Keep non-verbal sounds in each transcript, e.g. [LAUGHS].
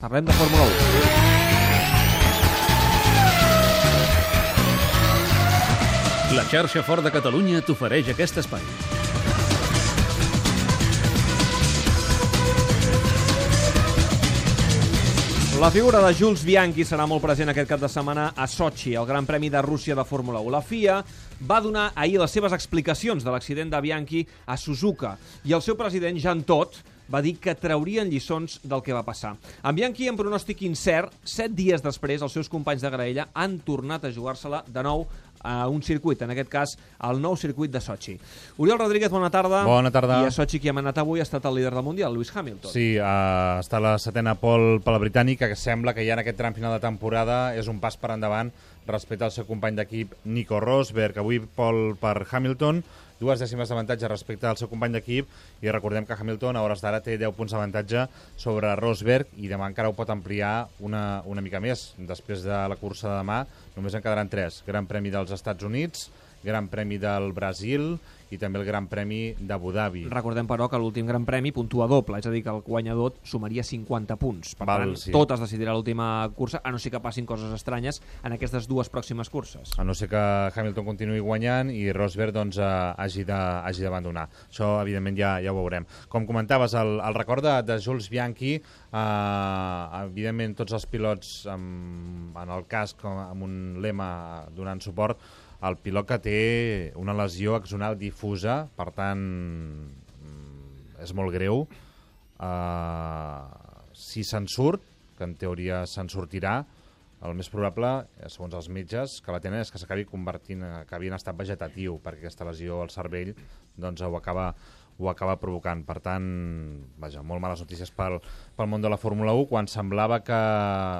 Parlem de Fórmula 1. La xarxa Fort de Catalunya t'ofereix aquest espai. La figura de Jules Bianchi serà molt present aquest cap de setmana a Sochi, el Gran Premi de Rússia de Fórmula 1. La FIA va donar ahir les seves explicacions de l'accident de Bianchi a Suzuka i el seu president, Jean Todt, va dir que traurien lliçons del que va passar. En Bianchi, en pronòstic incert, set dies després, els seus companys de graella han tornat a jugar-se-la de nou a un circuit, en aquest cas el nou circuit de Sochi. Oriol Rodríguez, bona tarda. Bona tarda. I a Sochi qui ha manat avui ha estat el líder del Mundial, Lewis Hamilton. Sí, uh, està la setena pol per la britànica, que sembla que ja en aquest tram final de temporada és un pas per endavant respecte al seu company d'equip Nico Rosberg, avui pol per Hamilton, dues dècimes d'avantatge respecte al seu company d'equip i recordem que Hamilton a hores d'ara té 10 punts d'avantatge sobre Rosberg i demà encara ho pot ampliar una, una mica més. Després de la cursa de demà només en quedaran 3. Gran Premi dels Estats Units, Gran Premi del Brasil i també el Gran Premi d'Abu Dhabi. Recordem, però, que l'últim Gran Premi puntua doble, és a dir, que el guanyador sumaria 50 punts. Per Val, tant, sí. tot es decidirà l'última cursa, a no ser que passin coses estranyes en aquestes dues pròximes curses. A no ser que Hamilton continuï guanyant i Rosberg doncs, hagi de- hagi d'abandonar. Això, evidentment, ja, ja ho veurem. Com comentaves, el, el record de, de Jules Bianchi, eh, evidentment, tots els pilots amb, en el casc amb un lema donant suport, el pilot que té una lesió axonal difusa, per tant, mm, és molt greu. Uh, si se'n surt, que en teoria se'n sortirà, el més probable, segons els metges que la tenen, és que s'acabi convertint, eh, acabi en estat vegetatiu, perquè aquesta lesió al cervell doncs, ho, acaba, ho acaba provocant. Per tant, vaja, molt males notícies pel, pel món de la Fórmula 1, quan semblava que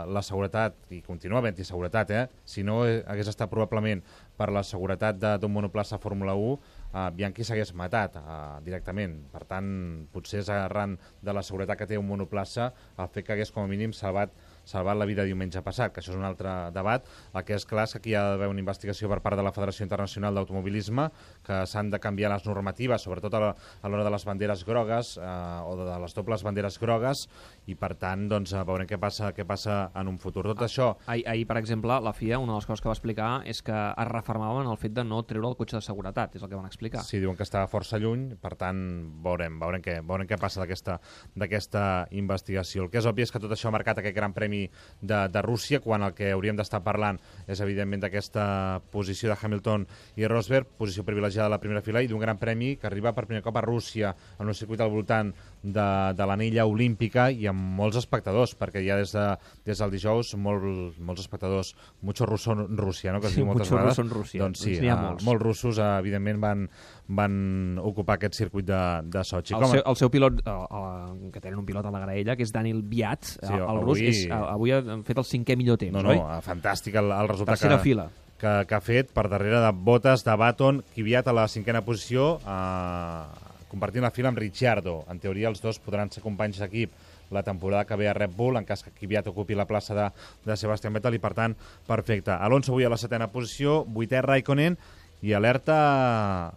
la seguretat, i continua havent-hi seguretat, eh? si no hagués estat probablement per la seguretat d'un monoplaça Fórmula 1, eh, Bianchi s'hagués matat eh, directament. Per tant, potser és arran de la seguretat que té un monoplaça el fet que hagués com a mínim salvat salvat la vida diumenge passat, que això és un altre debat. El que és clar és que aquí hi ha d'haver una investigació per part de la Federació Internacional d'Automobilisme, que s'han de canviar les normatives, sobretot a l'hora de les banderes grogues eh, o de les dobles banderes grogues, i per tant doncs, eh, veurem què passa, què passa en un futur. Tot això Ahir, ahir, per exemple, la FIA, una de les coses que va explicar és que es refermaven el fet de no treure el cotxe de seguretat, és el que van explicar. Sí, diuen que està força lluny, per tant, veurem, veurem què, veurem què passa d'aquesta investigació. El que és obvi és que tot això ha marcat aquest gran premi de, de Rússia, quan el que hauríem d'estar parlant és, evidentment, d'aquesta posició de Hamilton i Rosberg, posició privilegiada a la primera fila, i d'un gran premi que arriba per primer cop a Rússia, en un circuit al voltant de, de l'anella olímpica i amb molts espectadors, perquè ja des, de, des del dijous molt, molts espectadors, mucho russo en Rússia, no? que es Sí, diu moltes vegades. russo en Rússia. Doncs sí, Doncs ha eh, molts. molts russos, eh, evidentment, van, van ocupar aquest circuit de, de Sochi. El seu, el seu pilot, eh, eh, que tenen un pilot a la graella, que és Daniel Viat, Sí, el, el avui- rus, és, eh, avui ha fet el cinquè millor temps, no, no, oi? eh, fantàstic el, el resultat Tercera que, fila. que, que ha fet per darrere de Bottas, de Baton, Kvyat a la cinquena posició, eh, compartint la fila amb Ricciardo. En teoria, els dos podran ser companys d'equip la temporada que ve a Red Bull, en cas que Kvyat ocupi la plaça de, de Sebastian Vettel, i per tant, perfecte. Alonso avui a la setena posició, vuitè Raikkonen, i alerta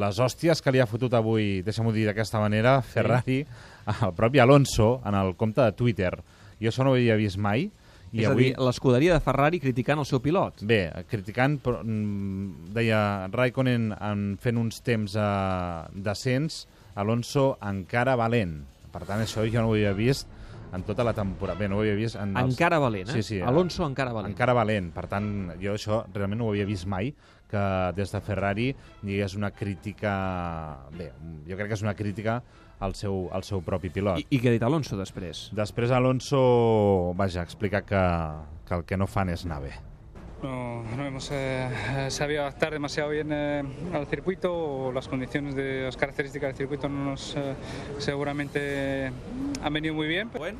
les hòsties que li ha fotut avui, deixa'm-ho dir d'aquesta manera, Ferrari, al propi Alonso, en el compte de Twitter. Jo això no ho havia vist mai, i és avui... a dir, l'escuderia de Ferrari criticant el seu pilot. Bé, criticant, però, mm, deia Raikkonen en fent uns temps eh, decents, Alonso encara valent. Per tant, això jo no ho havia vist en tota la temporada. Bé, no ho havia vist... En els... Encara valent, eh? Sí, sí. Alonso encara valent. Encara valent. Per tant, jo això realment no ho havia vist mai, que des de Ferrari digués una crítica... Bé, jo crec que és una crítica al seu, al seu propi pilot. I, I què ha dit Alonso després? Després Alonso, vaja, explica que, que el que no fan és anar bé. No, no hemos eh, sabido adaptar demasiado bien eh, al circuito o las condiciones de las características del circuito no nos eh, seguramente han venido muy bien. Bueno.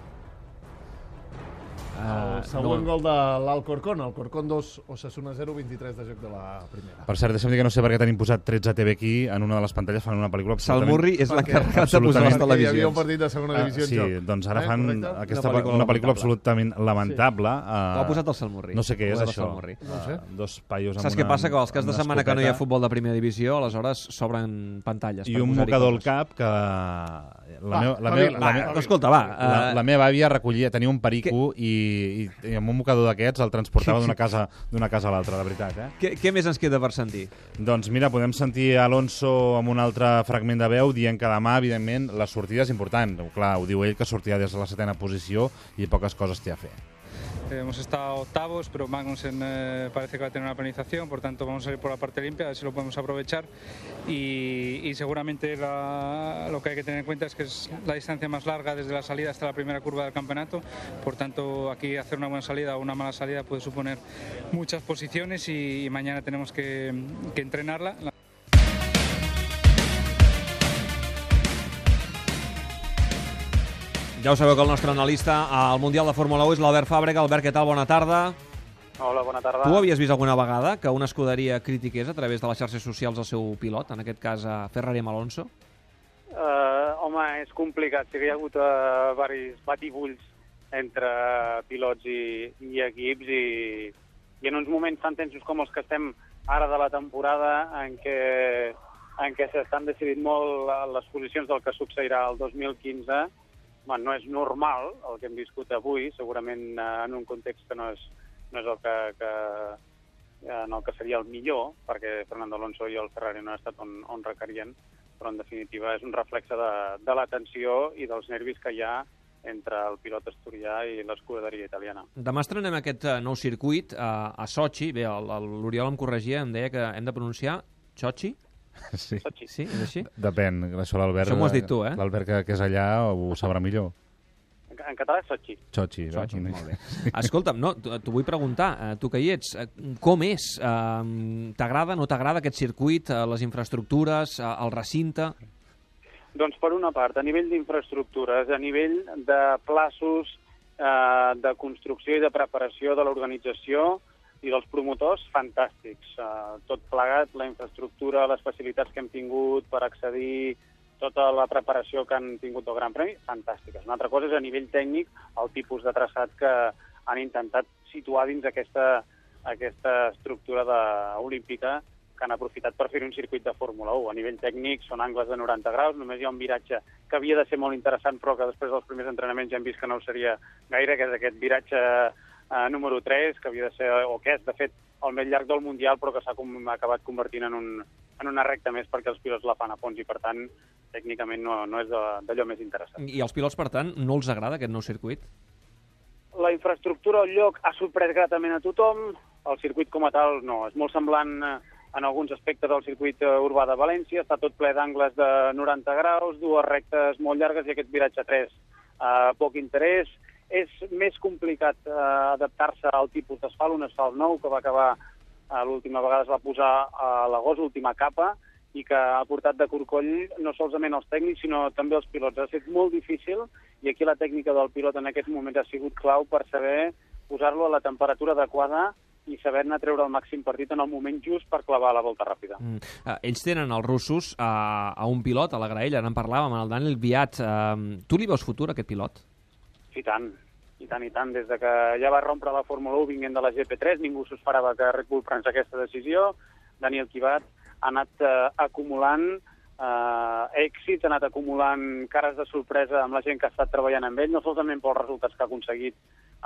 El següent gol de l'Alcorcón, Alcorcón 2, Osasuna 0, 23 de joc de la primera. Per cert, deixa'm dir que no sé per què tenim posat 13 TV aquí en una de les pantalles fan una pel·lícula absolutament... Salmurri és Perquè- l'encarregat de posar les Perquè hi havia un televisions. partit de segona Ah, divisió sí, en joc. doncs ara Eh, fan correcte? aquesta, Una pel·lícula una pel·lícula lamentable. absolutament lamentable. Ho ha eh, posat el Salmurri. No sé què és ha això. Salmurri. No sé. Dos paios amb Saps què passa? Que els cas de setmana que no hi ha escopeta futbol de primera divisió, aleshores s'obren pantalles. I un mocador al cap que la, Va, meva, la, va, meva, la, va, meva, va, Escolta, va. la, eh, la meva àvia recollia, tenia un perico i, i, i amb un mocador d'aquests el transportava d'una casa, d'una casa a l'altra, de veritat. Eh? què, què més ens queda per sentir? Doncs mira, podem sentir Alonso amb un altre fragment de veu dient que demà, evidentment, la sortida és important. Clar, ho diu ell, que sortirà des de la setena posició i poques coses té a fer. Eh, hemos estado octavos, pero Magnussen eh, parece que va a tener una penalización, por tanto vamos a ir por la parte limpia, a ver si lo podemos aprovechar. Y, seguramente lo que hay que tener en cuenta es que es la distancia más larga desde la salida hasta la primera curva del campeonato, por tanto aquí hacer una buena salida o una mala salida puede suponer muchas posiciones y, mañana tenemos que entrenarla. Ja ho sabeu que el nostre analista al Mundial de Fórmula 1 és l'Albert Fàbrega. Albert, què tal? Bona tarda. Hola, bona tarda. Tu havies vist alguna vegada que una escuderia critiqués a través de les xarxes socials el seu pilot, en aquest cas a Ferrari amb Alonso? Uh, home, és complicat. Sí que hi ha hagut uh, varis batibulls entre pilots i, i equips i, i en uns moments tan tensos com els que estem ara de la temporada en què, en què s'estan decidint molt les posicions del que succeirà el 2015, bueno, no és normal el que hem viscut avui, segurament eh, en un context que no és, no és el que, que, en el que seria el millor, perquè Fernando Alonso i el Ferrari no han estat on, on requerien, però en definitiva és un reflexe de, de la tensió i dels nervis que hi ha entre el pilot asturià i l'escuderia italiana. Demà estrenem aquest eh, nou circuit a, a Sochi. Bé, l'Oriol em corregia, em deia que hem de pronunciar Sochi. [LAUGHS] Sí. Sí, és així? Depèn, això l'Albert... Això m'ho has dit tu, eh? L'Albert que, que és allà ho sabrà millor. En, en català és Sochi. Xochi, no? Sochi, molt bé. [LAUGHS] Escolta'm, no, t'ho vull preguntar, eh, tu que hi ets, eh, com és? Eh, T'agrada, no t'agrada aquest circuit, eh, les infraestructures, eh, el recinte? Doncs per una part, a nivell d'infraestructures, a nivell de plaços eh, de construcció i de preparació de l'organització i dels promotors, fantàstics. Eh, tot plegat, la infraestructura, les facilitats que hem tingut per accedir, tota la preparació que han tingut del Gran Premi, fantàstiques. Una altra cosa és a nivell tècnic el tipus de traçat que han intentat situar dins aquesta, aquesta estructura de, olímpica que han aprofitat per fer un circuit de Fórmula 1. A nivell tècnic són angles de 90 graus, només hi ha un viratge que havia de ser molt interessant, però que després dels primers entrenaments ja hem vist que no ho seria gaire, que és aquest viratge eh, número 3, que havia de ser, o que és, de fet, el més llarg del Mundial, però que s'ha acabat convertint en, un, en una recta més perquè els pilots la fan a fons i, per tant, tècnicament no, no és d'allò més interessant. I als pilots, per tant, no els agrada aquest nou circuit? La infraestructura al lloc ha sorprès gratament a tothom, el circuit com a tal no, és molt semblant eh, en alguns aspectes al circuit eh, urbà de València, està tot ple d'angles de 90 graus, dues rectes molt llargues i aquest viratge 3 eh, poc interès. És més complicat eh, adaptar-se al tipus d'asfalt, un asfalt nou que va acabar eh, l'última vegada es va posar a l'agost, l'última capa, i que ha portat de corcoll no solament els tècnics, sinó també els pilots. Ha estat molt difícil i aquí la tècnica del pilot en aquest moment ha sigut clau per saber posar-lo a la temperatura adequada i saber-ne treure el màxim partit en el moment just per clavar la volta ràpida. Mm. Eh, ells tenen, els russos, a, a un pilot, a la graella, ara en parlàvem, el Daniel Viat. Eh, tu li veus futur, aquest pilot? I tant, i tant, i tant. Des de que ja va rompre la Fórmula 1 vinguent de la GP3, ningú s'ho esperava que Red Bull prens aquesta decisió. Daniel Kivat ha anat eh, acumulant eh, èxit, ha anat acumulant cares de sorpresa amb la gent que ha estat treballant amb ell, no solament pels resultats que ha aconseguit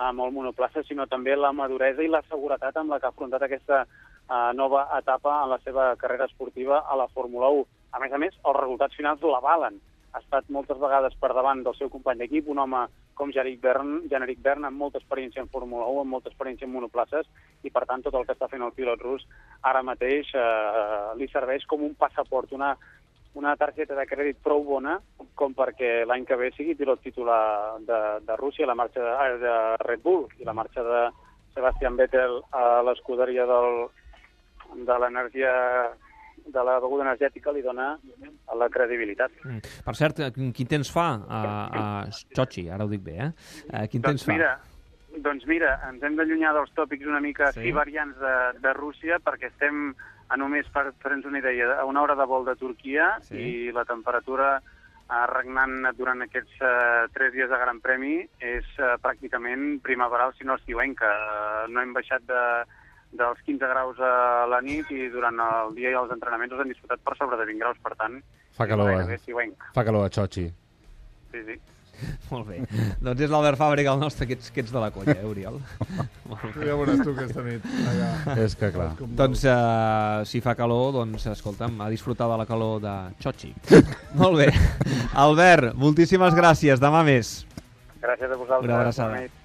amb el monoplaça, sinó també la maduresa i la seguretat amb la que ha afrontat aquesta eh, nova etapa en la seva carrera esportiva a la Fórmula 1. A més a més, els resultats finals l'avalen. Ha estat moltes vegades per davant del seu company d'equip, un home com Generic Bern, Generic Bern amb molta experiència en Fórmula 1, amb molta experiència en monoplaces, i per tant tot el que està fent el pilot rus ara mateix eh, li serveix com un passaport, una, una targeta de crèdit prou bona com perquè l'any que ve sigui pilot titular de, de Rússia, la marxa de, de Red Bull i la marxa de Sebastian Vettel a l'escuderia de l'energia de la beguda energètica li dona la credibilitat. Mm. Per cert, eh, quin temps fa a, a Sochi? Ara ho dic bé, eh? eh quin temps Doncs fa? mira, doncs mira, ens hem d'allunyar dels tòpics una mica Sí. variants de, de Rússia perquè estem a només, per fer-nos una idea, a una hora de vol de Turquia Sí. i la temperatura eh, regnant durant aquests eh, tres dies de Gran Premi és eh, pràcticament primaveral, si no estiuenca. Eh, no hem baixat de, dels 15 graus a la nit i durant el dia i els entrenaments els hem disfrutat per sobre de 20 graus, per tant, Fa calor, eh? Fa calor a Xochi. Sí, sí. Molt bé. doncs és l'Albert Fàbrega el nostre, que ets, que ets de la colla, eh, Oriol? [LAUGHS] Ja veuràs tu aquesta nit. Allà. És que clar. Com Doncs uh, si fa calor, doncs escolta'm, a disfrutar de la calor de Xochi. [LAUGHS] Molt bé. Albert, moltíssimes gràcies. Demà més. Gràcies a vosaltres. Una abraçada. Bona nit.